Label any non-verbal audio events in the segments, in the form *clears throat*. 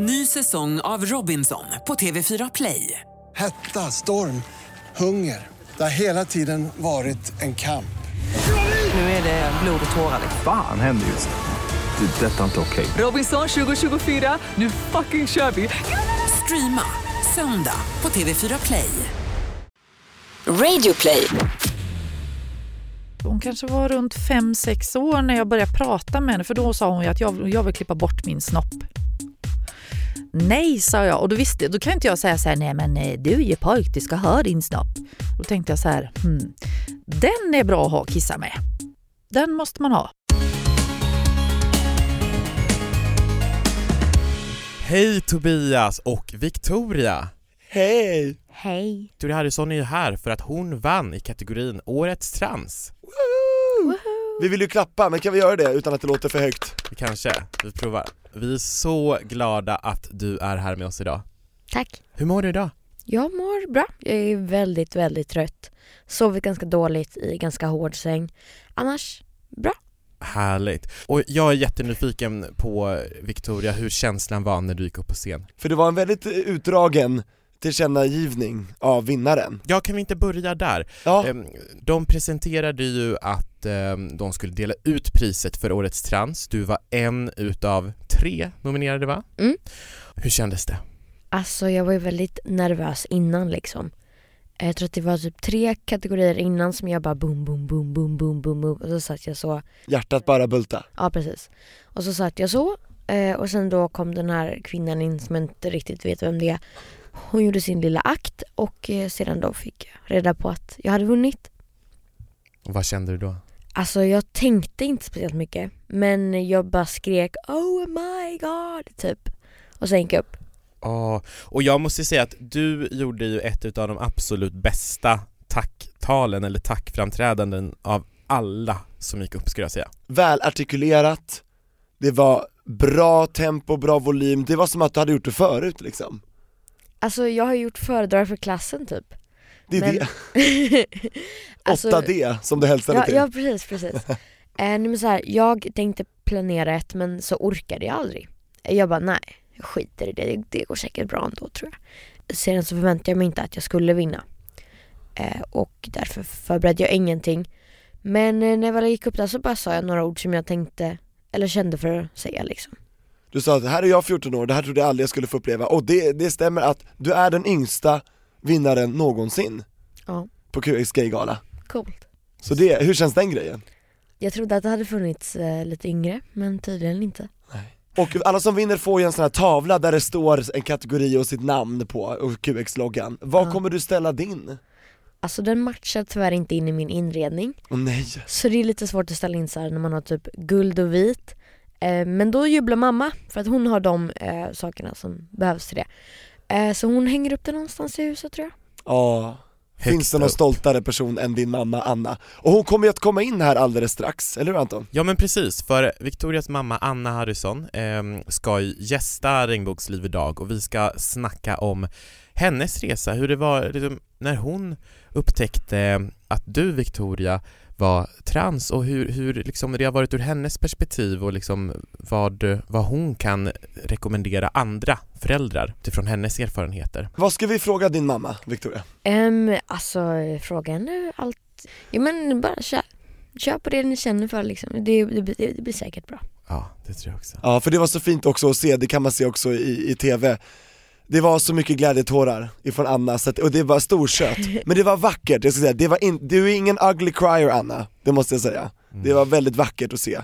Ny säsong av Robinson på TV4 Play. Hetta, storm, hunger. Det har hela tiden varit en kamp. Nu är det blod och tårar. Fan händer just nu. Det. är Detta är inte okej. Robinson 2024, nu fucking kör vi! Streama söndag på TV4 Play. Radio play. Hon kanske var runt 5-6 år när jag började prata med henne för då sa hon ju att jag, jag vill klippa bort min snopp. Nej, sa jag och då visste då kan inte jag säga så här, nej men eh, du är ju pojk, du ska ha din snopp. Då tänkte jag så här, hmm, den är bra att ha kissa med. Den måste man ha. Hej Tobias och Victoria! Hej! Hej. Victoria Harrison är ju här för att hon vann i kategorin Årets trans. Vi vill ju klappa, men kan vi göra det utan att det låter för högt? Kanske, vi provar. Vi är så glada att du är här med oss idag. Tack. Hur mår du idag? Jag mår bra. Jag är väldigt, väldigt trött. Sovit ganska dåligt i ganska hård säng. Annars, bra. Härligt. Och jag är jättenyfiken på Victoria, hur känslan var när du gick upp på scen. För det var en väldigt utdragen tillkännagivning av vinnaren. Ja, kan vi inte börja där? Ja, Ehm, De presenterade ju att de skulle dela ut priset för Årets trans. Du var en utav tre nominerade va? Mm. Hur kändes det? Alltså jag var ju väldigt nervös innan liksom. Jag tror att det var typ tre kategorier innan som jag bara boom, boom, boom, boom, boom, boom, boom. Och så satt jag så. hjärtat bara bulta. Ja precis. Och så satt jag så. eh, Och sen då kom den här kvinnan in som jag inte riktigt vet vem det är. Hon gjorde sin lilla akt och eh, sedan då fick jag reda på att jag hade vunnit. Och vad kände du då? Alltså jag tänkte inte speciellt mycket men jag bara skrek Oh my god typ. Och sen gick jag upp. Ja, och jag måste säga att du gjorde ju ett utav de absolut bästa tacktalen eller tackframträdanden av alla som gick upp skulle jag säga. Välartikulerat, det var bra tempo, bra volym, det var som att du hade gjort det förut liksom. Alltså jag har gjort föredrag för klassen typ. Det är Men- det, *laughs* Alltså, 8D som du hälsade ja, till. ja precis, precis. *laughs* eh, men så här, jag tänkte planera ett men så orkade jag aldrig. Jag bara nej, jag skiter i det, det, det går säkert bra ändå tror jag. Sedan så förväntade jag mig inte att jag skulle vinna. Eh, och därför förberedde jag ingenting. Men eh, när jag väl gick upp där så bara sa jag några ord som jag tänkte, eller kände för att säga liksom. Du sa att här är jag 14 år, det här trodde jag aldrig jag skulle få uppleva, och det, det stämmer att du är den yngsta vinnaren någonsin Ja, på QX Gay-gala. coolt. Så det, hur känns den grejen? Jag trodde att det hade funnits eh, lite yngre, men tydligen inte. Och alla som vinner får ju en sån här tavla där det står en kategori och sitt namn på, och QX-loggan. Var Ja. kommer du ställa din? Alltså den matchar tyvärr inte in i min inredning. Åh nej. Så det är lite svårt att ställa in så här när man har typ guld och vit. Eh, men då jublar mamma för att hon har de eh, sakerna som behövs till det. Eh, så hon hänger upp det någonstans i huset tror jag. Ja, finns Högt det någon upp. stoltare person än din mamma Anna? Och hon kommer ju att komma in här alldeles strax, eller hur Anton? Ja men precis, för Victorias mamma Anna Harrison eh, ska ju gästa Regnbågsliv idag och vi ska snacka om hennes resa, hur det var liksom, när hon upptäckte att du Victoria var trans och hur, hur liksom, det har varit ur hennes perspektiv och liksom vad, vad hon kan rekommendera andra föräldrar utifrån hennes erfarenheter. Vad ska vi fråga din mamma, Victoria? Um, alltså frågan är allt. Ja men bara kör. Kör på det ni känner för liksom. Det, det, det, det blir säkert bra. Ja, det tror jag också. Ja, för det var så fint också att se, det kan man se också i, i TV det var så mycket glädjetårar ifrån Anna, så att, och det var storkött, *laughs* men det var vackert, jag ska säga, det var in, du är ingen ugly crier Anna, det måste jag säga. Det var väldigt vackert att se.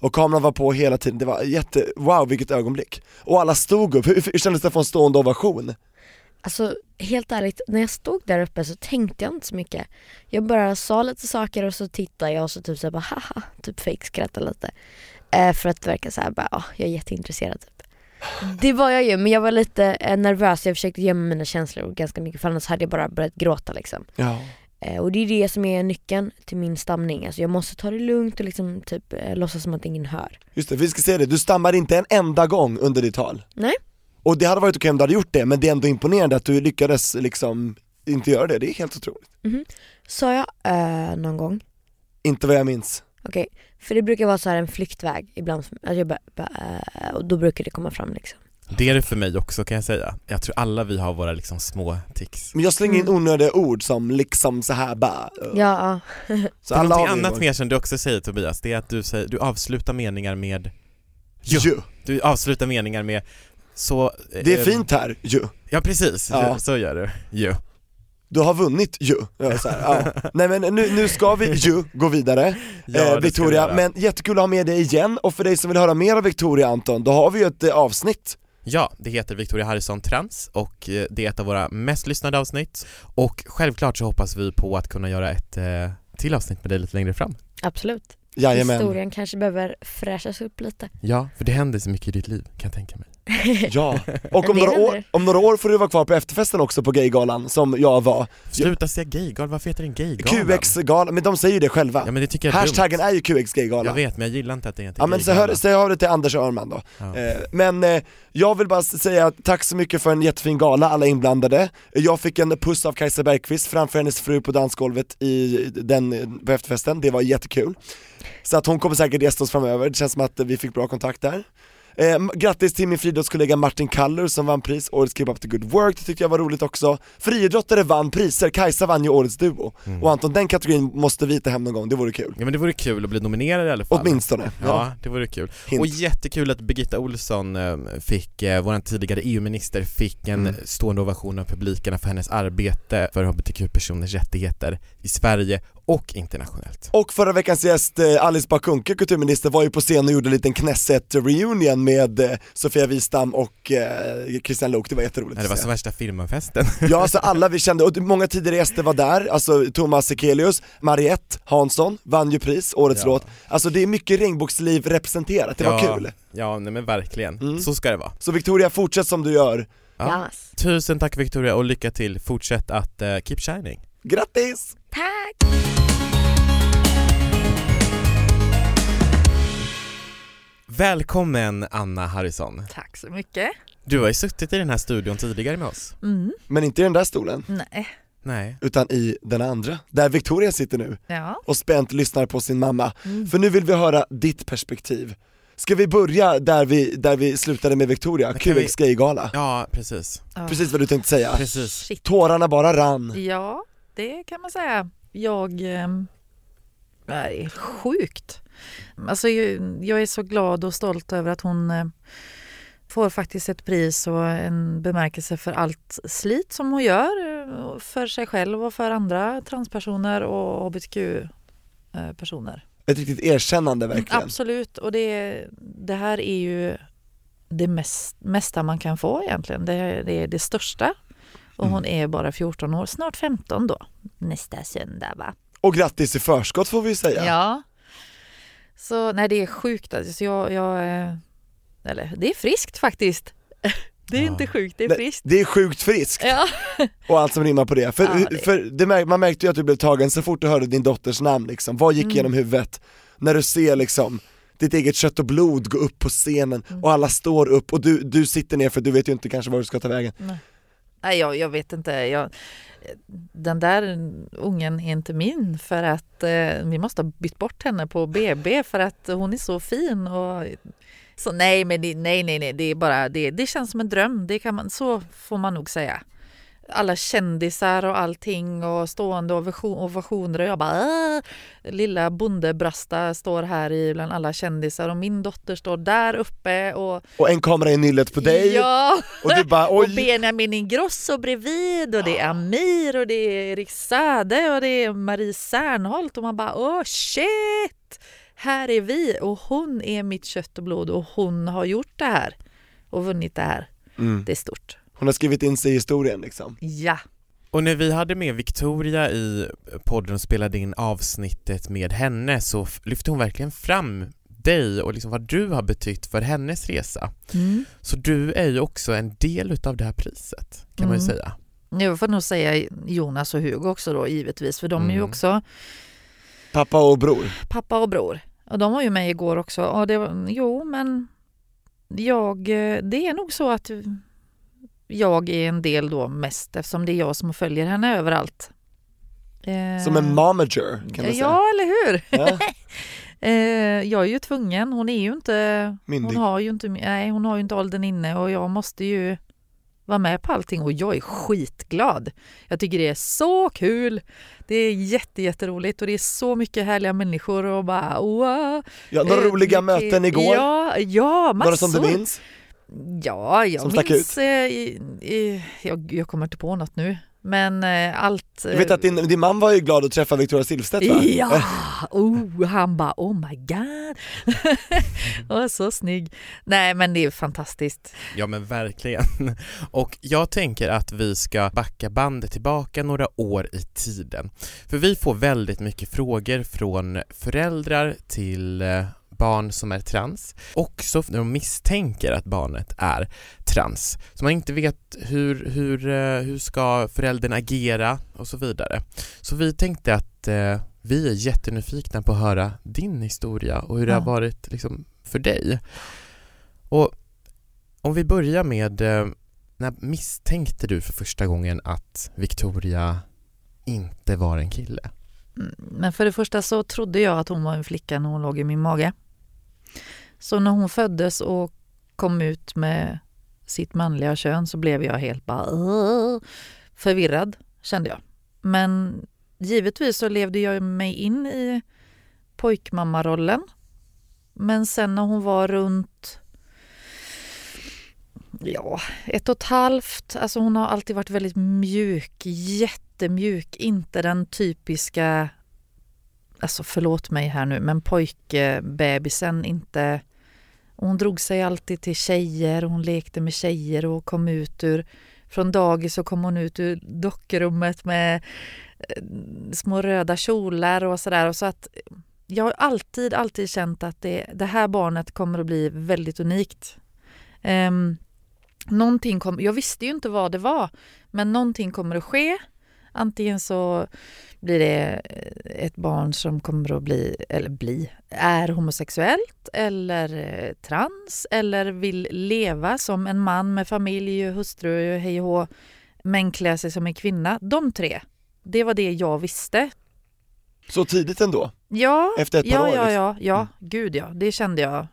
Och kameran var på hela tiden, det var jätte, wow vilket ögonblick. Och alla stod upp, hur, hur kändes det att få en stående ovation? Alltså helt ärligt, när jag stod där uppe så tänkte jag inte så mycket. Jag bara sa lite saker och så tittade jag och så typ så här bara haha, typ fake skrattade lite. Eh, för att det verkar så här bara, ah, jag är jätteintresserad typ. Det var jag ju, men jag var lite eh, nervös, jag försökte gömma mina känslor ganska mycket för annars hade jag bara börjat gråta liksom. Ja. Eh, och det är det som är nyckeln till min stamning, alltså jag måste ta det lugnt och liksom typ eh, låtsas som att ingen hör. Just det, vi ska säga det, du stammar inte en enda gång under ditt tal. Nej. Och det hade varit okej om du hade gjort det, men det är ändå imponerande att du lyckades liksom inte göra det, det är helt otroligt. Mhm. Sa jag eh, någon gång? Inte vad jag minns. Okej, för det brukar vara så här en flyktväg ibland, som- alltså jag bara, bara, eh, och då brukar det komma fram liksom. Det är det för mig också kan jag säga. Jag tror alla vi har våra liksom små tics. Men jag slänger in Mm. onödiga ord som liksom så här bara. uh. Ja, *laughs* Så alla någonting annat mer som du också säger Tobias, det är att du, säger, du avslutar meningar med ju. Ju. Du avslutar meningar med så... Det är eh, fint här, ju. Ja precis, Ja. så gör du. Ju. Du har vunnit ju. Ja, så här, ja. *laughs* Nej men nu, nu ska vi ju gå vidare, Ja, eh, Victoria, men jättekul att ha med dig igen och för dig som vill höra mer av Victoria Anton, då har vi ju ett eh, avsnitt Ja, det heter Victoria Harrison Trans och eh, det är ett av våra mest lyssnade avsnitt och självklart så hoppas vi på att kunna göra ett eh, till avsnitt med dig lite längre fram. absolut. Jajamän. Historien kanske behöver fräschas upp lite. Ja, för det händer så mycket i ditt liv kan jag tänka mig. *laughs* Ja, och om några, år, om några år får du vara kvar på efterfesten också på Gaygalan, som jag var. Sluta säga gaygal, varför heter den gaygalan? QX-galan, men de säger ju det själva. Ja men det tycker jag är Hashtaggen dumt. är ju QX Gaygala. Jag vet men jag gillar inte att det heter Ja men så hör, säg av det till Anders Öhrman då. Ja. Eh, men eh, jag vill bara säga tack så mycket för en jättefin gala, alla inblandade. Jag fick en puss av Kajsa Bergqvist framför hennes fru på dansgolvet i den, eh, på efterfesten, det var jättekul. Så att hon kommer säkert gästa oss framöver, det känns som att vi fick bra kontakt där. Eh, grattis till min friidrottskollega Martin Kallur som vann pris, Årets Keep Up The Good Work, det tyckte jag var roligt också. Friidrottare vann priser, Kajsa vann ju Årets Duo. Mm. Och Anton, den kategorin måste vi ta hem någon gång, det vore kul. Ja men det vore kul att bli nominerad i alla fall. Åtminstone. Ja, det vore kul. Hint. Och jättekul att Birgitta Olsson eh, fick, eh, vår tidigare EU-minister, fick en Mm. stående ovation av publiken för hennes arbete för hbtq-personers rättigheter i Sverige och internationellt. Och förra veckans gäst eh, Alice Bah Kuhnke, kulturminister, var ju på scen och gjorde en liten Knesset-reunion med eh, Sofia Wistam och eh, Christian Lok, det var jätteroligt Nej, det var se. värsta firmafesten. Ja alltså *laughs* alla vi kände, och många tidigare gäster var där, alltså Thomas Sekelius, Mariette Hansson vann ju pris, årets Ja. låt Alltså det är mycket regnbågsliv representerat, det var ja, kul Ja, nej men verkligen. Mm. Så ska det vara. Så Victoria, fortsätt som du gör, Ja. Yes. Tusen tack Victoria och lycka till. Fortsätt att eh, keep shining. grattis! Tack! Välkommen Anna Harrison. Tack så mycket. Du har ju suttit i den här studion tidigare med oss. Mm. Men inte i den där stolen, Nej. Nej. utan i den andra, där Victoria sitter nu Ja. och spänt lyssnar på sin mamma. Mm. För nu vill vi höra ditt perspektiv. Ska vi börja där vi, där vi slutade med Victoria, kan vi- QX Gaygala? Ja, precis. Ja. Precis vad du tänkte säga. Precis. Shit. Tårarna bara rann. Ja, det kan man säga. Jag... ehm, Det är sjukt. Alltså, jag är så glad och stolt över att hon eh, får faktiskt ett pris och en bemärkelse för allt slit som hon gör eh, för sig själv och för andra transpersoner och hbtq-personer. Ett riktigt erkännande verkligen. Absolut, och det, det här är ju det mest, mesta man kan få egentligen. Det, det är det största. Och hon är bara 14 år, snart 15 då. Nästa söndag va? Och grattis i förskott får vi säga. Ja. Så nej, det är sjukt. Alltså, jag, jag, eh, eller det är friskt faktiskt. *laughs* Det är Ja. inte sjukt, det är friskt. Det är sjukt friskt Ja. *laughs* och allt som rimmar på det. För, Ja, det- för det märk, man märkte ju att du blev tagen så fort du hörde din dotters namn liksom. Vad gick Mm. genom huvudet? När du ser liksom ditt eget kött och blod gå upp på scenen Mm. och alla står upp och du, du sitter ner för du vet ju inte kanske var du ska ta vägen. Nej, jag, jag vet inte. Jag, den där ungen är inte min för att eh, vi måste ha bytt bort henne på BB för att hon är så fin. Och, så nej, men det, nej, nej, nej, det är bara det. Det känns som en dröm. Det kan man, så får man nog säga. Alla kändisar och allting och stående ovation- ovationer och jag bara "Åh!" Lilla bondebrasta står här i bland alla kändisar och min dotter står där uppe och Och en kamera i nyllet på dig Ja! och du bara *laughs* Och oj, Benjamin Ingrosso bredvid och det är Amir och det är Erik Sade och det är Marie Serneholt och man bara åh shit! Här är vi och hon är mitt kött och blod och hon har gjort det här och vunnit det här. mm. Det är stort. Hon har skrivit in sig i historien liksom. Ja. Och när vi hade med Victoria i podden och spelade in avsnittet med henne så lyfte hon verkligen fram dig och liksom vad du har betytt för hennes resa. Mm. Så du är ju också en del utav det här priset kan man ju Mm. säga. Jag får nog säga Jonas och Hugo också då givetvis för de är ju Mm. också Pappa och bror. pappa och bror. Och de var ju med igår också. Och det var, jo, men jag, eh, det är nog så att jag är en del då mest eftersom det är jag som följer henne överallt. Eh, Som en momager kan man säga. Ja, eller hur? Ja. *laughs* Eh, jag är ju tvungen, hon är ju inte, Myndig. hon har ju inte, nej, hon har ju inte åldern inne och jag måste ju vara med på allting och jag är skitglad. Jag tycker det är så kul. Det är jätte, jätteroligt och det är så mycket härliga människor och bara wow. Ja, några Eh, roliga mycket- möten igår? Ja, ja massor. Några som du minns? Ja, jag Som minns... Eh, jag, jag kommer inte på något nu. Men eh, allt... Jag vet att din, din man var ju glad att träffa Victoria Silvstedt va? Ja! Oh, han bara oh my god. *laughs* oh, så snygg. Nej men det är fantastiskt. Ja men verkligen. *laughs* Och jag tänker att vi ska backa bandet tillbaka några år i tiden. För vi får väldigt mycket frågor från föräldrar till eh, barn som är trans. Också när de misstänker att barnet är trans. Så man inte vet hur, hur, eh, hur ska föräldern agera och så vidare. Så vi tänkte att eh, vi är jättenyfikna på att höra din historia och hur det Ja. har varit liksom, för dig. Och om vi börjar med, eh, när misstänkte du för första gången att Victoria inte var en kille? Mm, Men för det första så trodde jag att hon var en flicka när hon låg i min mage. Så när hon föddes och kom ut med sitt manliga kön så blev jag helt bara förvirrad kände jag. Men givetvis så levde jag mig in i pojkmammarollen. Men sen när hon var runt ja, ett och ett halvt, alltså hon har alltid varit väldigt mjuk, jättemjuk, inte den typiska alltså förlåt mig här nu, men pojkbebisen inte... Hon drog sig alltid till tjejer, hon lekte med tjejer och kom ut ur... Från dagis så kom hon ut ur dockrummet med eh, små röda kjolar och sådär. Så att jag har alltid, alltid känt att det, det här barnet kommer att bli väldigt unikt. Um, någonting kom, jag visste ju inte vad det var, men någonting kommer att ske. Antingen så blir det ett barn som kommer att bli, eller bli, är homosexuellt eller eh, trans eller vill leva som en man med familj, hustru, hej och hå, men klä sig som en kvinna. De tre, det var det jag visste. Så tidigt ändå? Ja, Efter ett par ja, år, ja, liksom. ja, ja, Mm. gud ja, det kände jag.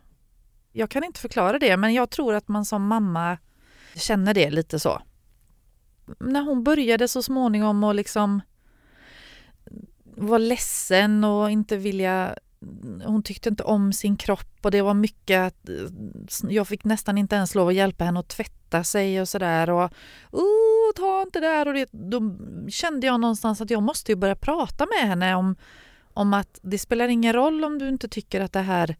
Jag kan inte förklara det, men jag tror att man som mamma känner det lite så. När hon började så småningom och liksom var ledsen och inte vilja hon tyckte inte om sin kropp och det var mycket att eh, jag fick nästan inte ens lov att hjälpa henne att tvätta sig och sådär och oh, ta inte där och det, då kände jag någonstans att jag måste ju börja prata med henne om, om att det spelar ingen roll om du inte tycker att det här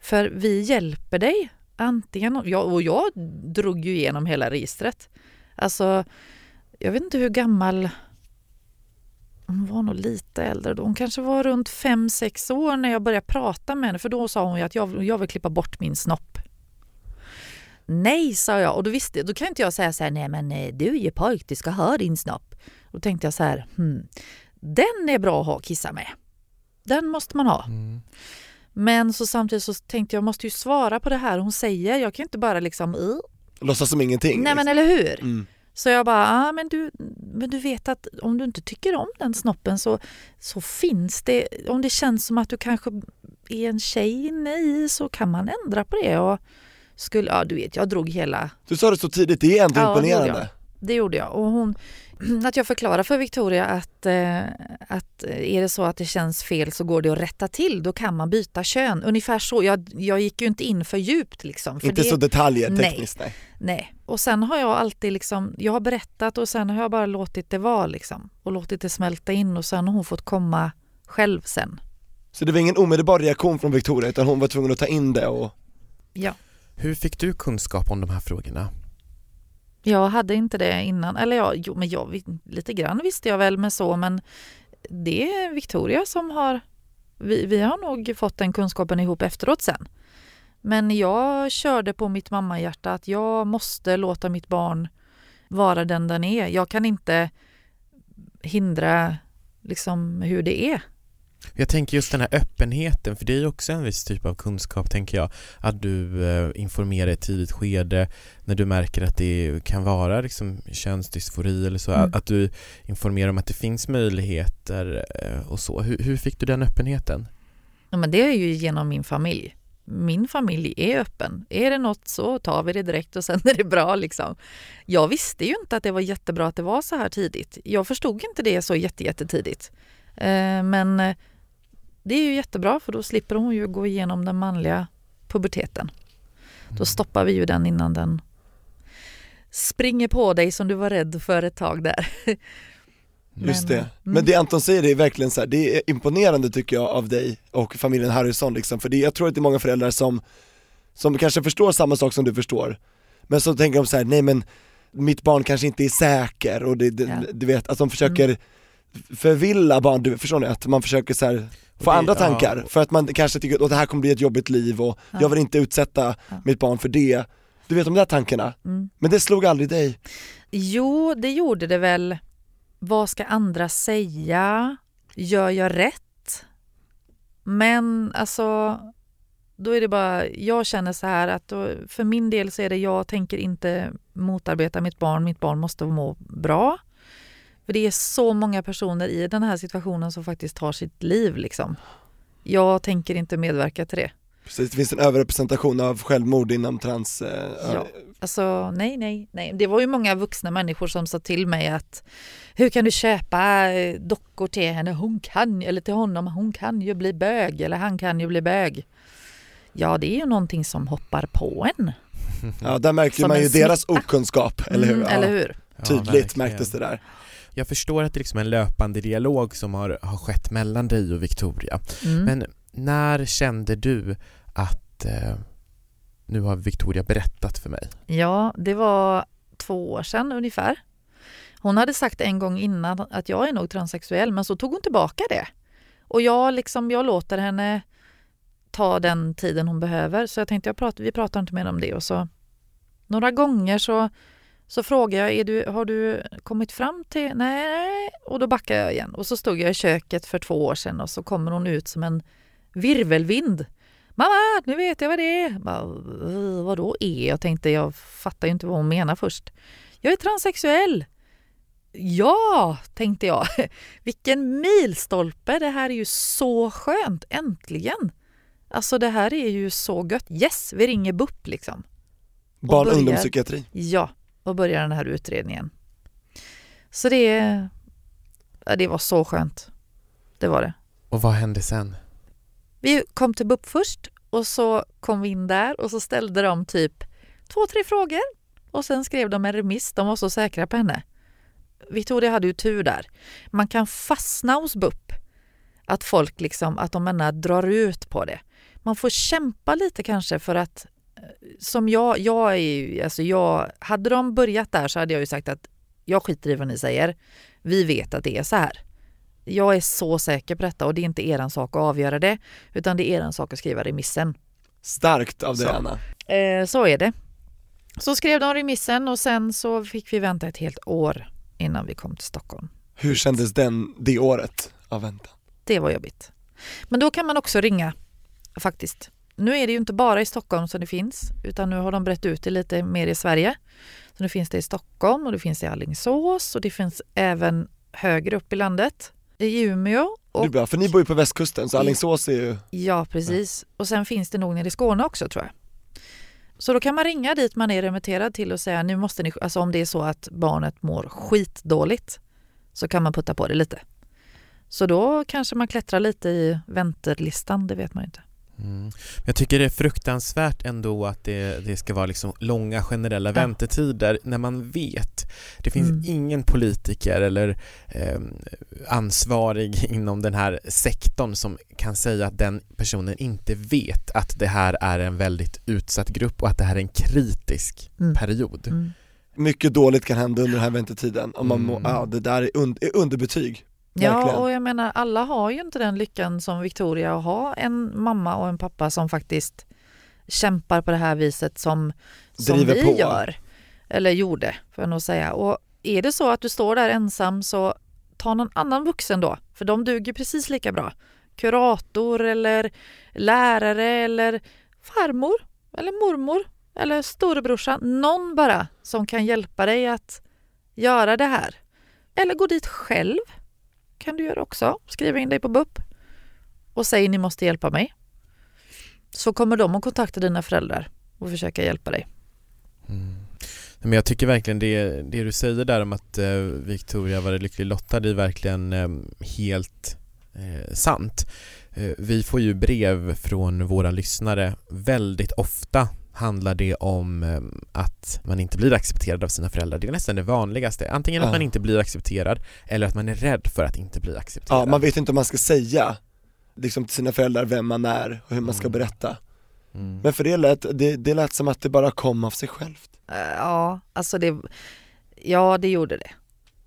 för vi hjälper dig antingen, ja, och jag drog ju igenom hela registret. Alltså, jag vet inte hur gammal hon var nog lite äldre då. Hon kanske var runt fem sex år när jag började prata med henne för då sa hon ju att jag, jag vill klippa bort min snopp. Nej, sa jag och då visste då kan inte jag säga så här, nej men eh, du är ju pojk, du ska ha din snopp. Då tänkte jag så här, hmm, den är bra att ha kissa med. Den måste man ha. Men så samtidigt så tänkte jag, jag måste ju svara på det här hon säger. Jag kan inte bara liksom. Låtsas som ingenting? nej men eller hur? Mm. Så jag bara, ah, men, du, men du vet att om du inte tycker om den snoppen så, så finns det, om det känns som att du kanske är en tjej inne i så kan man ändra på det. Och skulle, ja du vet, jag drog hela, Du sa det så tidigt, det är ändå Ja, det gjorde imponerande. det gjorde jag. Och hon, *clears throat* att jag förklarar för Victoria att, eh, att är det så att det känns fel så går det att rätta till, då kan man byta kön. Ungefär så, jag, jag gick ju inte in för djupt liksom. För Inte det, så detaljer tekniskt nej. Nej, och sen har jag alltid liksom, jag har berättat och sen har jag bara låtit det vara liksom. Och låtit det smälta in och sen har hon fått komma själv sen. Så det var ingen omedelbar reaktion från Victoria utan hon var tvungen att ta in det och Ja. Hur fick du kunskap om de här frågorna? Jag hade inte det innan, eller ja, jo, men jag, lite grann visste jag väl med så, men det är Victoria som har, vi, vi har nog fått den kunskapen ihop efteråt sen. Men jag körde på mitt mammahjärta att jag måste låta mitt barn vara den den är. Jag kan inte hindra liksom hur det är. Jag tänker just den här öppenheten, för det är ju också en viss typ av kunskap tänker jag. Att du eh, informerar i ett tidigt skede när du märker att det kan vara liksom könsdysfori eller så. Mm. Att, att du informerar om att det finns möjligheter eh, och så. Hur, hur fick du den öppenheten? Ja, men det är ju genom min familj. Min familj är öppen. Är det något så tar vi det direkt och *laughs* sen är det bra. Liksom. Jag visste ju inte att det var jättebra att det var så här tidigt. Jag förstod inte det så jätte, jättetidigt. Eh, men eh, det är ju jättebra för då slipper hon ju gå igenom den manliga puberteten. Då stoppar vi ju den innan den springer på dig som du var rädd för ett tag där. *laughs* Just Men, det. mm. Men det Anton säger det är verkligen så här, det är imponerande tycker jag av dig och familjen Harrison liksom, för det, jag tror att det är många föräldrar som, som kanske förstår samma sak som du förstår, men så tänker de så här: nej men mitt barn kanske inte är säker och det, det, Ja. du vet, att de försöker förvilla barn, du, förstår ni? Att man försöker så här, få andra ja. tankar, för att man kanske tycker att det här kommer bli ett jobbigt liv och Ja. jag vill inte utsätta Ja. mitt barn för det. Du vet de där tankarna, Mm. men det slog aldrig dig? Jo, det gjorde det väl. Vad ska andra säga? Gör jag rätt? Men alltså, då är det bara, jag känner så här att då, för min del så är det, jag tänker inte motarbeta mitt barn, mitt barn måste må bra. För det är så många personer i den här situationen som faktiskt tar sitt liv liksom. Jag tänker inte medverka till det. Precis, det finns en överrepresentation av självmord inom trans, eh, Ja. Alltså nej, nej, nej. Det var ju många vuxna människor som sa till mig att hur kan du köpa eh, dockor till henne? Hon kan, eller till honom, hon kan ju bli bög eller han kan ju bli bög. Ja, det är ju någonting som hoppar på en. Ja där märker Som man ju deras okunskap, eller hur? Mm, Ja, eller hur? Ja, Tydligt verkligen. märktes det där. Jag förstår att det är liksom en löpande dialog som har, har skett mellan dig och Victoria. Mm. Men när kände du att eh, nu har Victoria berättat för mig? Ja, det var två år sedan ungefär. Hon hade sagt en gång innan att jag är nog transsexuell, men så tog hon tillbaka det. Och jag, liksom, jag låter henne ta den tiden hon behöver. Så jag tänkte, jag pratar, vi pratar inte mer om det. Och så, några gånger så, så frågar jag, är du, har du kommit fram till... Nej. Och då backar jag igen. Och så stod jag i köket för två år sedan och så kommer hon ut som en virvelvind. Mamma, nu vet jag vad det är. Bara, "Eh, Vadå är? Jag tänkte, jag fattar ju inte vad hon menar först. Jag är transsexuell. Ja, tänkte jag. *laughs* Vilken milstolpe. Det här är ju så skönt. Äntligen. Alltså det här är ju så gött. Yes, vi ringer BUP liksom. Barn och ungdomspsykiatri. Ja, och börjar den här utredningen. Så det, ja, det var så skönt. Det var det. Och vad hände sen? Vi kom till BUP först och så kom vi in där och så ställde de typ två, tre frågor och sen skrev de en remiss. De var så säkra på henne. Victoria hade ju tur där. Man kan fastna hos BUP. Att folk liksom, att de menar drar ut på det. Man får kämpa lite kanske för att som jag, jag är ju, alltså jag, hade de börjat där så hade jag ju sagt att jag skiter i vad ni säger. Vi vet att det är så här. Jag är så säker på detta och det är inte eran sak att avgöra det utan det är eran sak att skriva remissen. Starkt av dig Så. Anna. Eh, så är det. Så skrev de remissen och sen så fick vi vänta ett helt år innan vi kom till Stockholm. Hur kändes den, det året av väntan? Det var jobbigt. Men då kan man också ringa faktiskt. Nu är det ju inte bara i Stockholm som det finns utan nu har de brett ut det lite mer i Sverige. Så nu finns det i Stockholm och det finns i Alingsås och det finns även högre upp i landet. I Umeå Det och är bra, för ni bor ju på västkusten så Alingsås är ju, Ja, precis. Och sen finns det nog nere i Skåne också tror jag. Så då kan man ringa dit man är remitterad till och säga nu måste ni, alltså om det är så att barnet mår skitdåligt så kan man putta på det lite. Så då kanske man klättrar lite i vänterlistan, det vet man ju inte. Mm. Jag tycker det är fruktansvärt ändå att det, det ska vara liksom långa generella Ja. väntetider när man vet. Det finns Mm. ingen politiker eller eh, ansvarig *laughs* inom den här sektorn som kan säga att den personen inte vet att det här är en väldigt utsatt grupp och att det här är en kritisk Mm. period. Mm. mycket dåligt kan hända under den här väntetiden om man må, Mm. ja det där är, und, är underbetyg. Ja, Verkligen. och jag menar alla har ju inte den lyckan som Victoria att ha en mamma och en pappa som faktiskt kämpar på det här viset som, som Driver vi på. gör. Eller gjorde, får jag nog säga. Och är det så att du står där ensam så ta någon annan vuxen då, för de duger precis lika bra. Kurator eller lärare eller farmor eller mormor eller storebrorsan. Någon bara som kan hjälpa dig att göra det här. Eller gå dit själv kan du göra också. Skriva in dig på BUP. och säg ni måste hjälpa mig. Så kommer de att kontakta dina föräldrar och försöka hjälpa dig. Mm. Men jag tycker verkligen det, det du säger där om att eh, Victoria var lycklig lottad är verkligen eh, helt eh, sant. Eh, vi får ju brev från våra lyssnare väldigt ofta handlar det om eh, att man inte blir accepterad av sina föräldrar. Det är nästan det vanligaste. Antingen att Ja. man inte blir accepterad eller att man är rädd för att inte bli accepterad. Ja, man vet inte om man ska säga liksom till sina föräldrar vem man är och hur man ska Mm. berätta. Mm. Men för det lät, det, det lät som att det bara kom av sig självt. Eh, Ja, alltså det, ja, det gjorde det.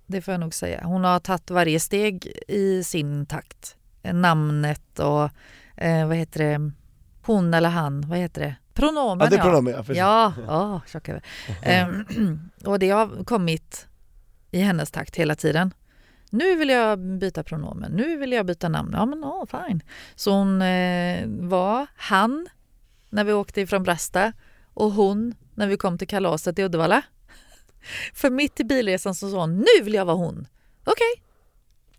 Det får jag nog säga. Hon har tagit varje steg i sin takt. Namnet och eh, vad heter det, hon eller han, vad heter det? Pronomen Ja det är pronomen ja, precis. Ja, oh, tjocköver. *laughs* Ehm, och det har kommit i hennes takt hela tiden. Nu vill jag byta pronomen, nu vill jag byta namn. Ja men oh, fine. Så hon eh, var han när vi åkte ifrån Brasta och hon när vi kom till kalaset i Uddevalla. *laughs* För mitt i bilresan så sa hon, nu vill jag vara hon. Okej,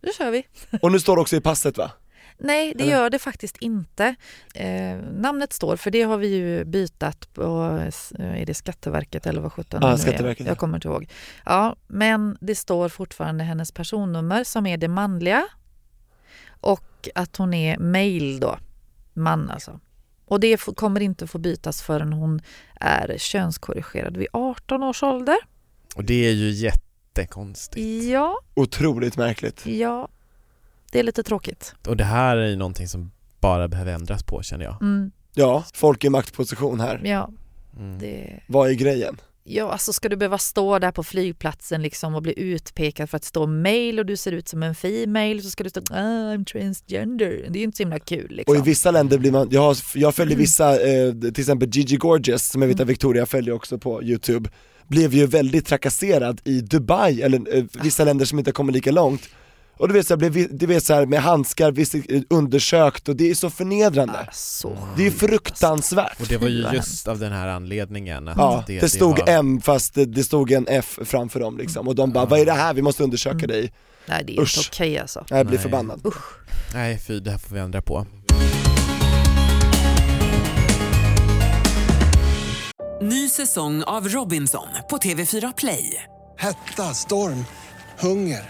då kör vi. Och nu står det också i passet va? Nej, det Eller? gör det faktiskt inte. Eh, namnet står, för det har vi ju bytat på, eh, är det Skatteverket eller vad sjutton är? Skatteverket, ja. Jag kommer inte ihåg. Ja, men det står fortfarande hennes personnummer som är det manliga och att hon är male då, man alltså. Och det kommer inte få bytas förrän hon är könskorrigerad vid 18 års ålder. Och det är ju jättekonstigt. Ja, Otroligt märkligt. ja. Det är lite tråkigt. Och det här är ju någonting som bara behöver ändras på känner jag. Mm, Ja, folk i maktposition här. ja, Mm. det... Vad är grejen? Ja, alltså ska du behöva stå där på flygplatsen liksom och bli utpekad för att stå male och du ser ut som en female så ska du stå ah, I'm transgender. Det är ju inte så himla kul liksom. Och i vissa länder blir man, jag, har, jag följer vissa, eh, till exempel Gigi Gorgeous som jag vet att Victoria följer också på youtube Blev ju väldigt trakasserad i Dubai, eller eh, vissa länder som inte kommit lika långt Och du vet såhär, blev vi- du vet såhär med handskar, undersökt och det är så förnedrande Ah, så Det är fruktansvärt Och det var ju just av den här anledningen att Ja, det, det stod var... M fast det, det stod en F framför dem liksom och de bara 'Vad är det här? Vi måste undersöka dig' Nej, det är Usch. inte okej alltså. Jag blir Nej. förbannad Nej fy, det här får vi ändra på. Ny säsong av Robinson på TV4 Play. Hetta, storm, hunger.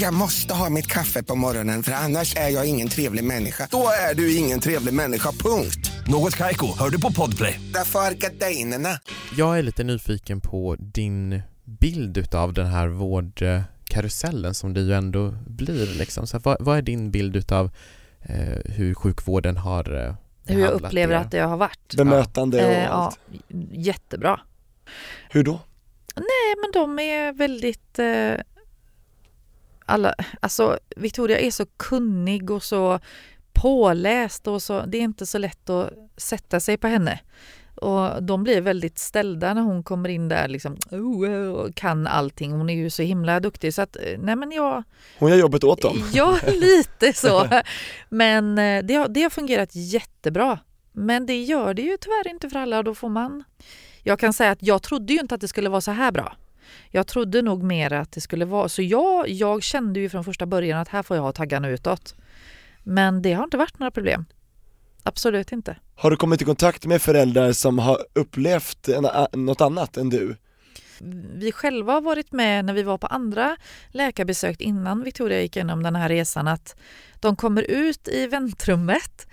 Jag måste ha mitt kaffe på morgonen för annars är jag ingen trevlig människa. Då är du ingen trevlig människa, punkt. Något Kaiko, hör du på Podplay. Därför är gardinerna. Jag är lite nyfiken på din bild utav den här vårdkarusellen som det ju ändå blir liksom. Så vad, vad är din bild utav eh, hur sjukvården har eh, Hur jag upplever er? att det har varit. Bemötande och Eh, ja, allt jättebra. Hur då? Nej, men de är väldigt... Eh, alla, alltså, Victoria är så kunnig och så påläst och så, det är inte så lätt att sätta sig på henne. Och de blir väldigt ställda när hon kommer in där liksom, oh, och kan allting. Hon är ju så himla duktig så att, eh, nej men jag, Hon gör jobbet åt dem Ja, *laughs* lite så. *laughs* Men eh, det har, det har fungerat jättebra. Men det gör det ju tyvärr inte för alla och då får man... Jag kan säga att jag trodde ju inte att det skulle vara så här bra. Jag trodde nog mer att det skulle vara... Så jag, jag kände ju från första början att här får jag ha taggarna utåt. Men det har inte varit några problem. Absolut inte. Har du kommit i kontakt med föräldrar som har upplevt en, något annat än du? vi själva har varit med när vi var på andra läkarbesök innan Victoria gick igenom den här resan att de kommer ut i väntrummet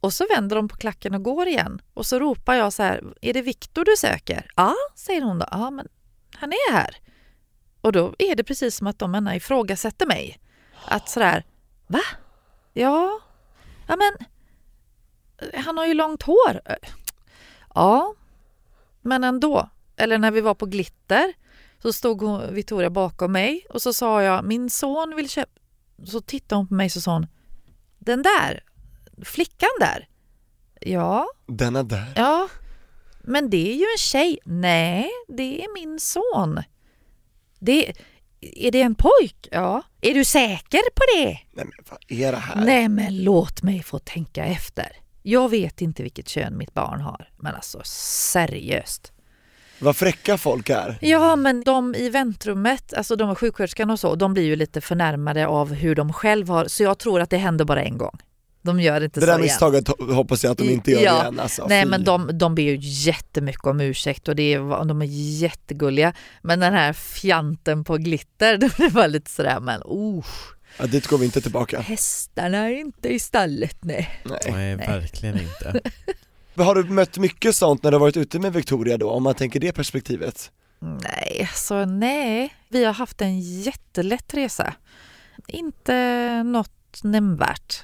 och så vänder de på klacken och går igen. Och så ropar jag så här, är det Viktor du söker? Ja, säger hon då. Ja, men han är här. Och då är det precis som att de ena ifrågasätter mig. Att sådär, va? Ja, ja men han har ju långt hår. Ja, men ändå. Eller när vi var på Glitter Så stod hon, Victoria bakom mig och så sa jag, min son vill köpa... Så tittade hon på mig och så sa hon, den där, flickan där. Ja, Denna där. ja, men det är ju en tjej. Nej, det är min son. Det, är det en pojk? Ja. Är du säker på det? Nej men vad är det här? Nej men låt mig få tänka efter. Jag vet inte vilket kön mitt barn har, men alltså seriöst. Vad fräcka folk är. Ja men de i väntrummet, alltså de sjuksköterskan och så, de blir ju lite förnärmade av hur de själv har, så jag tror att det händer bara en gång. De gör inte Det så där igen. misstaget ho- hoppas jag att de inte gör Ja. igen alltså. Nej men de, de ber ju jättemycket om ursäkt och det är, de är jättegulliga. Men den här fjanten på glitter, *laughs* det var lite sådär men oh, ja, dit går vi inte tillbaka. hästarna är inte i stallet nej. Nej. Nej, verkligen inte. Har du mött mycket sånt när du har varit ute med Victoria då, om man tänker det perspektivet? Nej, så nej. Vi har haft en jättelätt resa. Inte något nämnvärt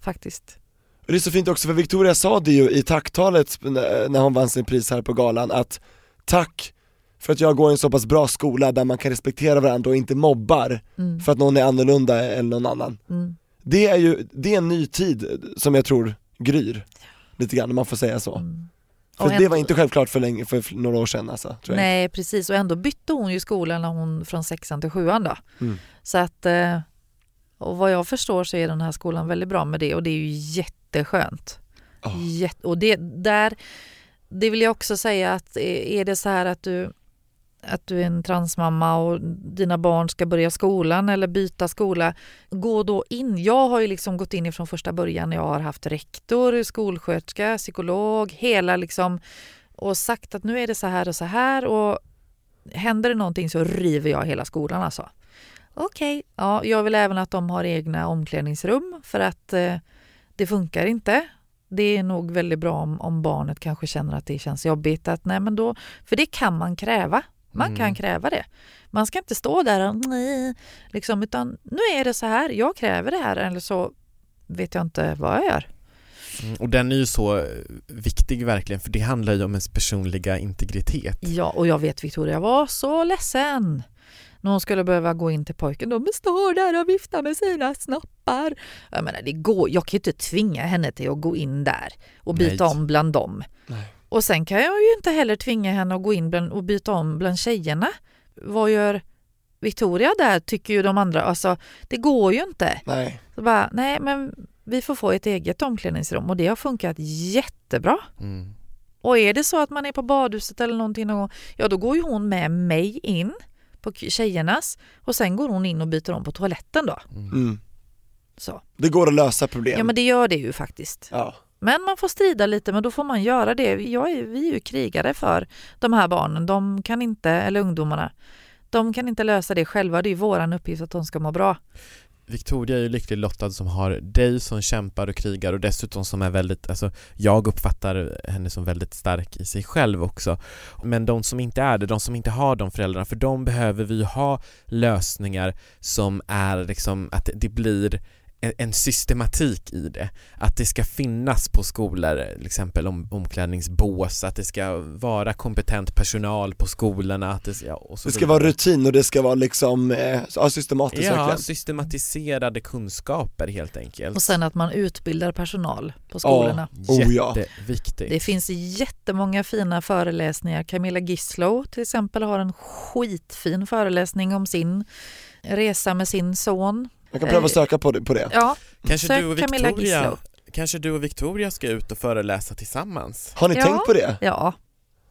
faktiskt. Och det är så fint också för Victoria sa det ju i tacktalet när hon vann sin pris här på galan att tack för att jag går i en så pass bra skola där man kan respektera varandra och inte mobbar Mm. för att någon är annorlunda än någon annan. Mm. Det är ju, det är en ny tid som jag tror gryr lite grann om man får säga så. Mm. För Och det ändå- var inte självklart för, länge, för några år sedan alltså, tror jag. Nej, precis. Och ändå bytte hon ju skola när hon från sexan till sjuan då. Mm. Så att, eh, och vad jag förstår så är den här skolan väldigt bra med det och det är ju jätteskönt. Ja. Jätte, och det, där, det vill jag också säga att eh, är det så här att du, att du är en transmamma och dina barn ska börja skolan eller byta skola, gå då in. Jag har ju liksom gått in ifrån första början. Jag har haft rektor, skolsköterska, psykolog, hela liksom och sagt att nu är det så här och så här och händer det någonting så river jag hela skolan alltså. Okej, ja, jag vill även att de har egna omklädningsrum för att eh, det funkar inte. Det är nog väldigt bra om, om barnet kanske känner att det känns jobbigt. Att, nej, men då, för det kan man kräva. Man Mm. kan kräva det. Man ska inte stå där och nej, liksom, utan nu är det så här, jag kräver det här eller så vet jag inte vad jag gör. Mm, Och den är ju så eh, viktig verkligen för det handlar ju om ens personliga integritet. Ja, och jag vet Victoria var så ledsen när hon skulle behöva gå in till pojken. De står där och viftar med sina snoppar. Jag menar, det går, jag kan ju inte tvinga henne till att gå in där och byta Nej. om bland dem. Nej. Och sen kan jag ju inte heller tvinga henne att gå in bland, och byta om bland tjejerna. Vad gör Victoria där, tycker ju de andra. Alltså, det går ju inte. Nej. Så bara, nej men vi får få ett eget omklädningsrum och det har funkat jättebra. Mm. Och är det så att man är på badhuset eller någonting någon gång, ja då går ju hon med mig in på tjejernas och sen går hon in och byter om på toaletten då. Mm. Så. Det går att lösa problem. Ja men det gör det ju faktiskt. Ja. Men man får strida lite men då får man göra det. Jag är, vi är ju krigare för de här barnen. De kan inte, eller ungdomarna, de kan inte lösa det själva. Det är våran uppgift att de ska må bra. Victoria är ju lyckligt lottad som har dig som kämpar och krigar och dessutom som är väldigt, alltså jag uppfattar henne som väldigt stark i sig själv också. Men de som inte är det, de som inte har de föräldrarna, för de behöver vi ju ha lösningar som är liksom att det blir en, en systematik i det. Att det ska finnas på skolor, till exempel om, omklädningsbås, att det ska vara kompetent personal på skolorna, att det, ja, och så Det ska vidare. vara rutin och det ska vara liksom, eh, systematiskt Ja, verkligen. systematiserade kunskaper helt enkelt. Och sen att man utbildar personal på skolorna. Oh, ja. Jätteviktigt. Det finns jättemånga fina föreläsningar. Camilla Gislow till exempel har en skitfin föreläsning om sin resa med sin son. Jag kan pröva att Eh, söka på det. På det. Ja, Kanske sök du och Camilla Victoria. Kanske du och Victoria ska ut och föreläsa tillsammans? Har ni Ja. tänkt på det? Ja,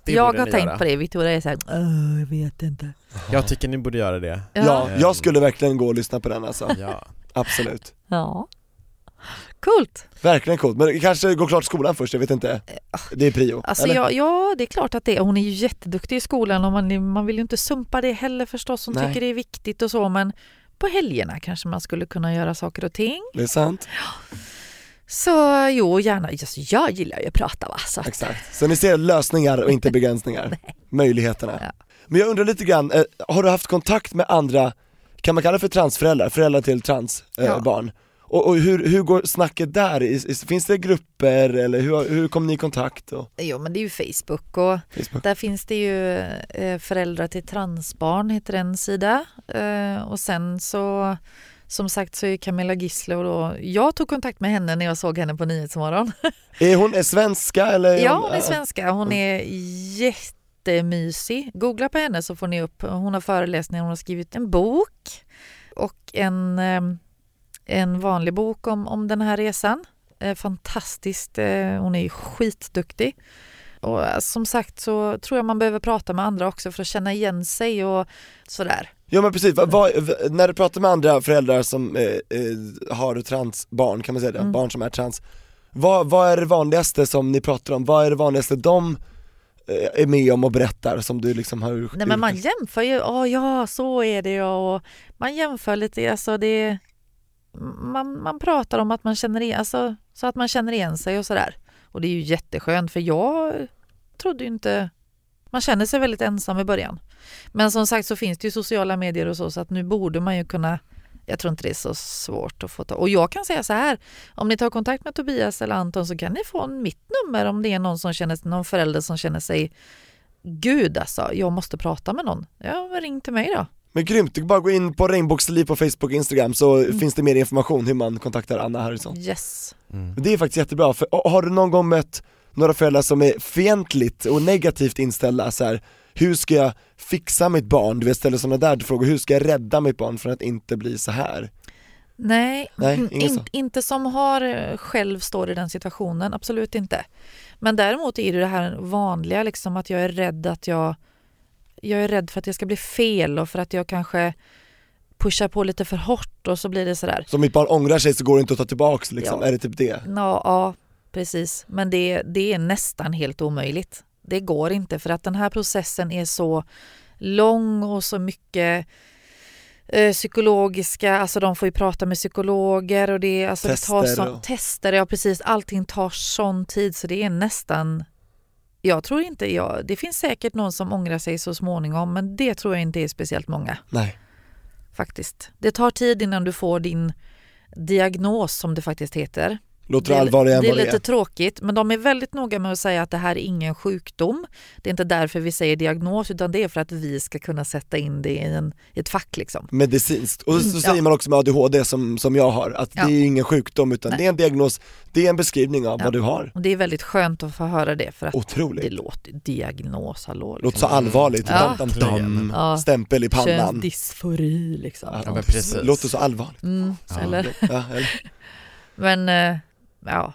Det jag har tänkt göra. på det. Victoria är så här, "Åh, jag vet inte. Jag tycker ni borde göra det. Ja, Ehm. jag skulle verkligen gå och lyssna på den alltså. Ja. Absolut. Ja. Coolt. Verkligen coolt, men kanske gå klart skolan först, jag vet inte. Det är prio. Alltså eller? ja, ja, det är klart att det är. Hon är ju jätteduktig i skolan och man, man vill ju inte sumpa det heller förstås. Hon Nej. tycker det är viktigt och så, men på helgerna kanske man skulle kunna göra saker och ting. Det är sant. Så jo, gärna. Alltså, jag gillar ju att prata va. Så Exakt. Så ni ser lösningar och inte *laughs* begränsningar? Möjligheterna. Men jag undrar lite grann, eh, har du haft kontakt med andra, kan man kalla det för transföräldrar, föräldrar till transbarn? Eh, Ja. Och, och hur, hur går snacket där? Finns det grupper eller hur, hur kom ni i kontakt? Och? Jo men det är ju Facebook och Facebook. där finns det ju eh, Föräldrar till transbarn heter en sida eh, och sen så som sagt så är Camilla Gisler och då, jag tog kontakt med henne när jag såg henne på Nyhetsmorgon. *laughs* Är hon är svenska eller? Ja, hon är svenska. Hon är jättemysig. Googla på henne så får ni upp. Hon har föreläsningar, hon har skrivit en bok och en, eh, en vanlig bok om, om den här resan. Eh, Fantastiskt. eh, Hon är skitduktig. Och eh, som sagt så tror jag man behöver prata med andra också för att känna igen sig och sådär. Ja men precis, vad, vad, v- när du pratar med andra föräldrar som eh, har transbarn, kan man säga det, Mm. barn som är trans vad, vad är det vanligaste som ni pratar om? Vad är det vanligaste de är med om och berättar som du liksom har Nej men man jämför ju, oh, ja så är det ja, och man jämför lite, alltså det man, man pratar om att man känner igen, alltså, så att man känner igen sig och sådär. Och det är ju jätteskönt för jag trodde ju inte, man känner sig väldigt ensam i början. Men som sagt så finns det ju sociala medier och så så att nu borde man ju kunna jag tror inte det är så svårt att få ta. Och jag kan säga så här, om ni tar kontakt med Tobias eller Anton så kan ni få mitt nummer om det är någon, som känner, någon förälder som känner sig Gud alltså, jag måste prata med någon. Ja, ring till mig då. Men grymt, du kan bara gå in på Regnbågsliv på Facebook och Instagram så Mm. finns det mer information hur man kontaktar Anna Harrison Yes. Det är faktiskt jättebra, för har du någon gång mött några föräldrar som är fientligt och negativt inställda så här, hur ska jag fixa mitt barn? Du vet ställer sådana där frågor, hur ska jag rädda mitt barn från att inte bli så här? Nej, Nej, mm, in, inte som har eh, själv står i den situationen, absolut inte. Men däremot är det det här vanliga, liksom att jag är rädd att jag, jag är rädd för att det ska bli fel och för att jag kanske pushar på lite för hårt och så blir det sådär. Så om mitt barn ångrar sig så går det inte att ta tillbaks liksom, Ja. är det typ det? Ja, ja precis. Men det, det är nästan helt omöjligt. Det går inte för att den här processen är så lång och så mycket eh, psykologiska, alltså de får ju prata med psykologer och det, alltså det tar Tester sån, och- tester, ja precis, allting tar sån tid så det är nästan jag tror inte, ja, det finns säkert någon som ångrar sig så småningom men det tror jag inte är speciellt många Nej. faktiskt. Det tar tid innan du får din diagnos som det faktiskt heter. Låter Det är- allvarligare än Det är vad det lite är. tråkigt, men de är väldigt noga med att säga att det här är ingen sjukdom. Det är inte därför vi säger diagnos, utan det är för att vi ska kunna sätta in det i, en, i ett fack. Liksom. Medicinskt, och så Mm, säger ja. man också med ADHD som, som jag har, att Ja. det är ingen sjukdom utan Nej. det är en diagnos, det är en beskrivning av Ja. vad du har Och det är väldigt skönt att få höra det, för att Otroligt. det låter diagnos, hallå. liksom. Låter så allvarligt, Ja. dam, dam, dam. Ja. stämpel i pannan Könsdysfori liksom. Ja, Ja, men precis. Låter så allvarligt Mm, Ja. eller? ja, eller? *laughs* Men eh, ja,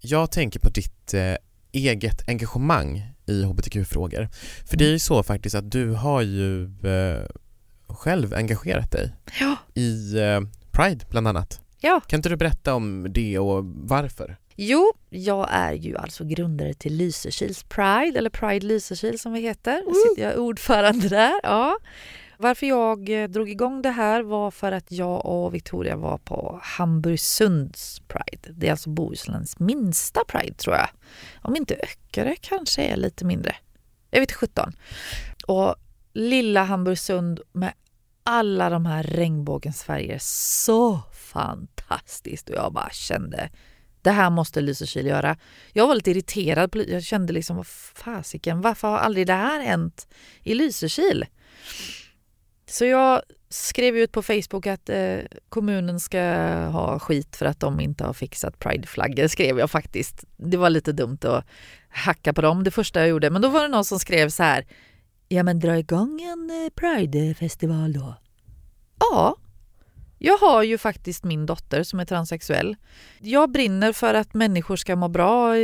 Jag tänker på ditt eh, eget engagemang i hbtq-frågor. För det är ju så faktiskt att du har ju eh, själv engagerat dig Ja. i eh, Pride bland annat. Ja. Kan inte du berätta om det och varför? Jo, jag är ju alltså grundare till Lysekils Pride, eller Pride Lysekil som vi heter. Jag sitter jag är ordförande där. Ja. Varför jag eh, drog igång det här var för att jag och Victoria var på Hamburgsunds Pride. Det är alltså Bohusläns minsta Pride tror jag. Om inte Öckerö kanske är lite mindre. Jag vet inte 17. Och lilla Hamburgsund med alla de här regnbågens färger. Så fantastiskt! Och jag bara kände det här måste Lysekil göra. Jag var lite irriterad. Jag kände liksom, vad fasiken, varför har aldrig det här hänt i Lysekil? Så jag skrev ut på Facebook att eh, kommunen ska ha skit för att de inte har fixat prideflaggor, skrev jag faktiskt. Det var lite dumt att hacka på dem det första jag gjorde. Men då var det någon som skrev så här, ja men dra igång en eh, pridefestival då. Ja, jag har ju faktiskt min dotter som är transsexuell. Jag brinner för att människor ska må bra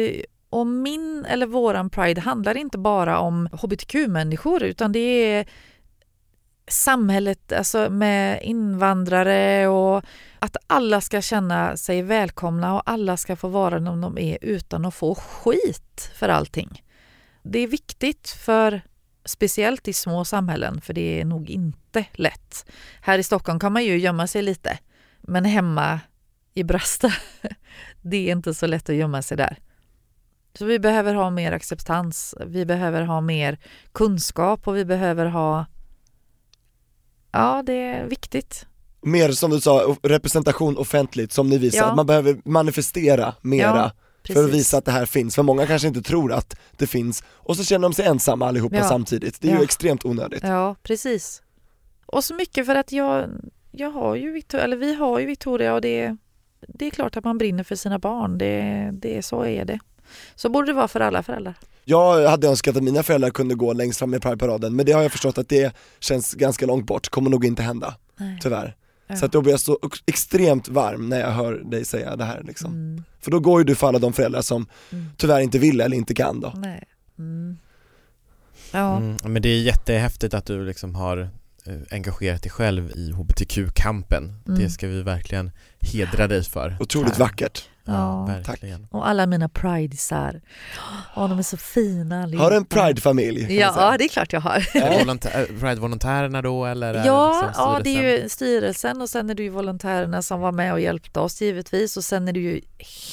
och min eller våran Pride handlar inte bara om hbtq-människor utan det är samhället alltså med invandrare och att alla ska känna sig välkomna och alla ska få vara de de är utan att få skit för allting. Det är viktigt för speciellt i små samhällen för det är nog inte lätt. Här i Stockholm kan man ju gömma sig lite men hemma i Brasta *laughs* det är inte så lätt att gömma sig där. Så vi behöver ha mer acceptans, vi behöver ha mer kunskap och vi behöver ha Ja, det är viktigt. Mer som du sa, representation offentligt som ni visar, Ja. man behöver manifestera mera Ja, för att visa att det här finns, för många kanske inte tror att det finns och så känner de sig ensamma allihopa Ja. samtidigt, det är ju Ja. extremt onödigt. Ja, precis. Och så mycket för att jag, jag har ju Victoria, eller vi har ju Victoria och det, det är klart att man brinner för sina barn. Det, det, så är det. Så borde det vara för alla föräldrar. Jag hade önskat att mina föräldrar kunde gå längst fram i Pride-paraden, men det har jag förstått att det känns ganska långt bort, kommer nog inte hända, Nej. tyvärr. Ja. Så att då blir jag så ex- extremt varm när jag hör dig säga det här liksom. Mm. För då går ju du för alla de föräldrar som Mm. tyvärr inte vill eller inte kan då. Nej. Mm. Ja. Mm, men det är jättehäftigt att du liksom har eh, engagerat dig själv i hbtq-kampen. Mm. Det ska vi verkligen hedra dig för. Otroligt Tack. vackert. Ja. verkligen. Och alla mina pridesar. Åh, de är så fina allihopa. Har du en Pride-familj? Ja, säga? det är klart jag har. Pride-volontärerna då eller? Ja, liksom ja, det är styrelsen? ju styrelsen och sen är det ju volontärerna som var med och hjälpte oss givetvis och sen är det ju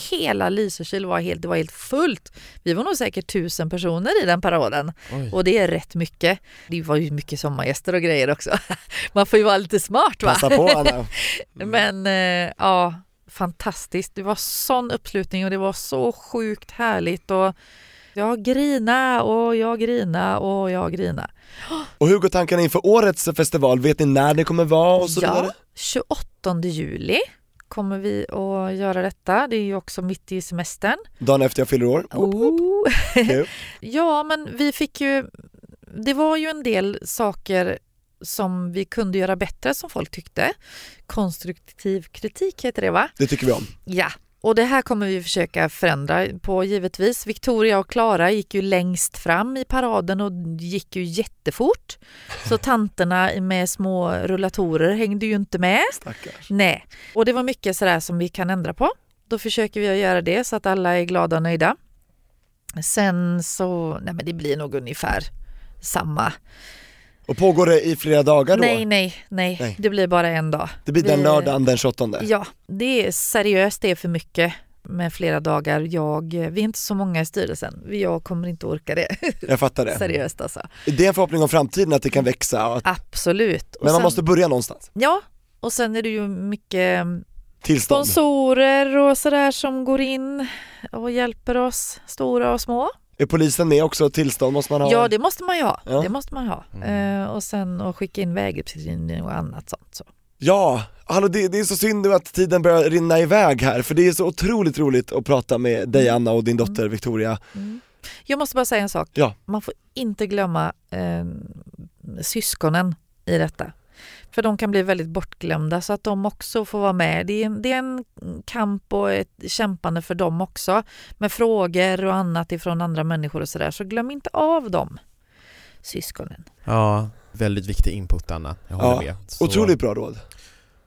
hela Lysekil var helt, det var helt fullt. Vi var nog säkert tusen personer i den paraden Oj. och det är rätt mycket. Det var ju mycket sommargäster och grejer också. *laughs* Man får ju vara lite smart va? Passa på Anna. *laughs* Men eh, ja, fantastiskt. Det var sån uppslutning och det var så sjukt härligt och jag grina och jag grina och jag grina. Och hur går tankarna inför årets festival? Vet ni när det kommer vara och så Ja, vidare? 28 juli kommer vi att göra detta. Det är ju också mitt i semestern. Dagen efter jag fyller år. Oh. *laughs* Ja, men vi fick ju... Det var ju en del saker som vi kunde göra bättre som folk tyckte. Konstruktiv kritik heter det va? Det tycker vi om. Ja, och det här kommer vi försöka förändra på givetvis. Victoria och Klara gick ju längst fram i paraden och gick ju jättefort. Så tanterna med små rullatorer hängde ju inte med. Stackars. Nej, och det var mycket sådär som vi kan ändra på. Då försöker vi att göra det så att alla är glada och nöjda. Sen så, nej men det blir nog ungefär samma. Och pågår det i flera dagar då? Nej, nej, nej, Nej. det blir bara en dag. Det blir den Vi- lördagen den 28 Ja, det är seriöst, det är för mycket med flera dagar. Jag, vi är inte så många i styrelsen. Jag kommer inte orka det. *laughs* Jag fattar det. Seriöst alltså. Det är en förhoppning om framtiden att det kan växa, att, Absolut. Och men man sen- måste börja någonstans. Ja, och sen är det ju mycket Tillstånd. sponsorer och sådär som går in och hjälper oss, stora och små. Är polisen med också? Tillstånd måste man ha? Ja, det måste man ju ha. Ja. Det måste man ha. Eh, och sen att skicka in väguppskrivning och annat sånt. Så. Ja, hallå det, det är så synd nu att tiden börjar rinna iväg här för det är så otroligt roligt att prata med dig Anna och din dotter Victoria. Jag måste bara säga en sak. Ja. Man får inte glömma eh, syskonen i detta. För de kan bli väldigt bortglömda så att de också får vara med. Det är en, det är en kamp och ett kämpande för dem också med frågor och annat ifrån andra människor och sådär. Så glöm inte av dem, syskonen. Ja, väldigt viktig input Anna, jag håller Ja, med. Så- Otroligt bra råd.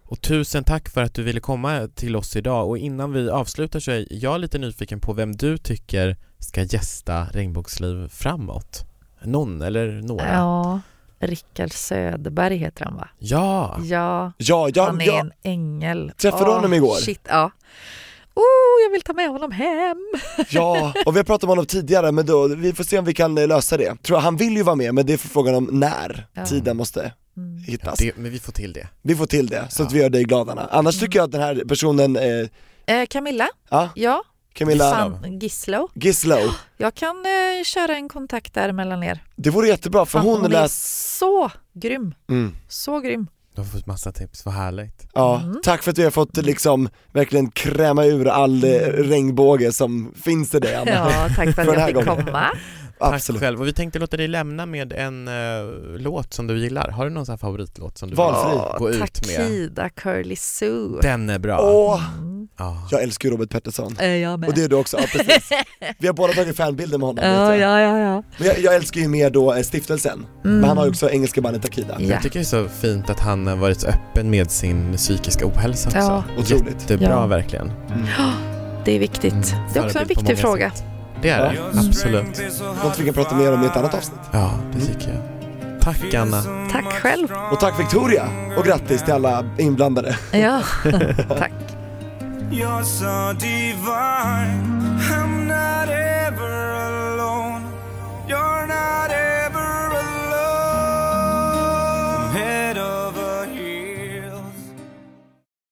Och tusen tack för att du ville komma till oss idag och innan vi avslutar så är jag lite nyfiken på vem du tycker ska gästa Regnbågsliv framåt? Någon eller några? Ja, Rickard Söderberg heter han va? Ja! Ja, Ja, ja, han är ja. en ängel. Träffade Åh, honom igår. Shit, ja. Oh, jag vill ta med honom hem. *laughs* Ja, och vi har pratat om honom tidigare men då, vi får se om vi kan eh, lösa det. Tror jag, han vill ju vara med men det är för frågan om när Ja. tiden måste Mm. hittas. Det, men vi får till det. Vi får till det, så att vi gör dig glad Anna. Annars tycker jag att den här personen, eh, Eh, Camilla, ja, ja. Camilla Fan, Gislow. Gislow, *gasps* Jag kan eh, köra en kontakt där mellan er. det vore jättebra för Fan, hon är läs... så grym. Mm. Så grym. Du har fått massa tips, vad härligt. Ja, Mm. tack för att vi har fått liksom verkligen kräma ur all eh, regnbåge som finns i dig Anna. Ja, tack för *laughs* att jag fick gången. komma. Absolut. Tack själv. Och vi tänkte låta dig lämna med en eh, låt som du gillar. Har du någon sån här favoritlåt som du Valfri. vill gå ut med? Takida Curly Sue. Den är bra. Åh, Mm. Ja. jag älskar ju Robert Pettersson. Eh, jag med. Och det är du också, ja precis. *laughs* Vi har båda tagit fanbilder med honom. jag. ja, ja, ja. Men jag, jag älskar ju mer då eh, stiftelsen, men han har ju också engelska bandet Takida. Ja. Jag tycker det är så fint att han har varit så öppen med sin psykiska ohälsa också. Ja. Otroligt. Jättebra Ja. verkligen. *gasps* Det är viktigt. Mm. Det är också en viktig fråga. sätt. Det är det. Absolut. Något vi kan prata mer om i ett annat avsnitt. Ja, det tycker jag. Tack Anna. Tack själv. Och tack Victoria. Och grattis till alla inblandade. Ja, *laughs* tack. You're so divine. I'm not ever alone. You're not ever